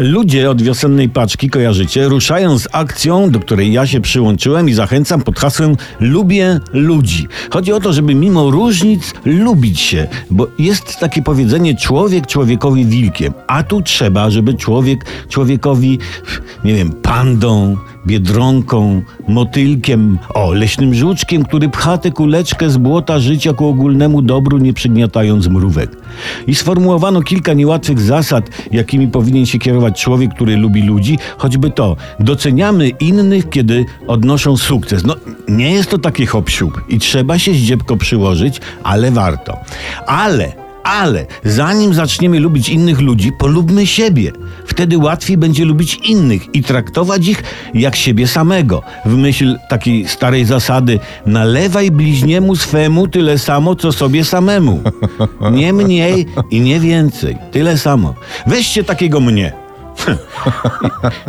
Ludzie od wiosennej paczki, kojarzycie, ruszają z akcją, do której ja się przyłączyłem i zachęcam pod hasłem Lubię ludzi. Chodzi o to, żeby mimo różnic lubić się, bo jest takie powiedzenie człowiek człowiekowi wilkiem, a tu trzeba, żeby człowiek człowiekowi, nie wiem, pandą, biedronką, motylkiem, o, leśnym żuczkiem, który pcha tę kuleczkę z błota życia ku ogólnemu dobru, nie przygniatając mrówek. I sformułowano kilka niełatwych zasad, jakimi powinien się kierować człowiek, który lubi ludzi, choćby to, doceniamy innych, kiedy odnoszą sukces. No, nie jest to takie hop i trzeba się zdziebko przyłożyć, ale warto. Ale ale zanim zaczniemy lubić innych ludzi, polubmy siebie. Wtedy łatwiej będzie lubić innych i traktować ich jak siebie samego. W myśl takiej starej zasady: nalewaj bliźniemu swemu tyle samo, co sobie samemu. Nie mniej i nie więcej. Tyle samo. Weźcie takiego mnie.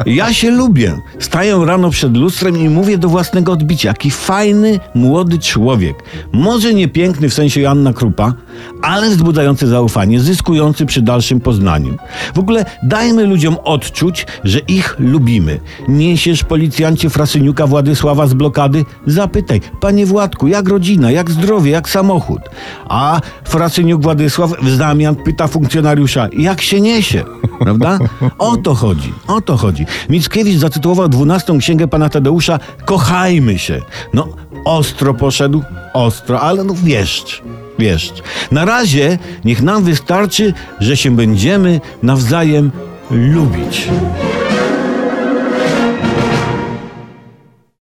Ja się lubię. Staję rano przed lustrem i mówię do własnego odbicia, jaki fajny, młody człowiek. Może nie piękny w sensie Janna Krupa, ale wzbudzający zaufanie, zyskujący przy dalszym poznaniu. W ogóle dajmy ludziom odczuć, że ich lubimy. Niesiesz policjancie Frasyniuka Władysława z blokady? Zapytaj, panie Władku, jak rodzina, jak zdrowie, jak samochód? A Frasyniuk Władysław w zamian pyta funkcjonariusza, jak się niesie? Prawda? O to chodzi, o to chodzi. Mickiewicz zatytułował dwunastą księgę pana Tadeusza Kochajmy się. No, ostro poszedł, ostro, ale no wieszcz, wieszcz. Na razie niech nam wystarczy, że się będziemy nawzajem lubić.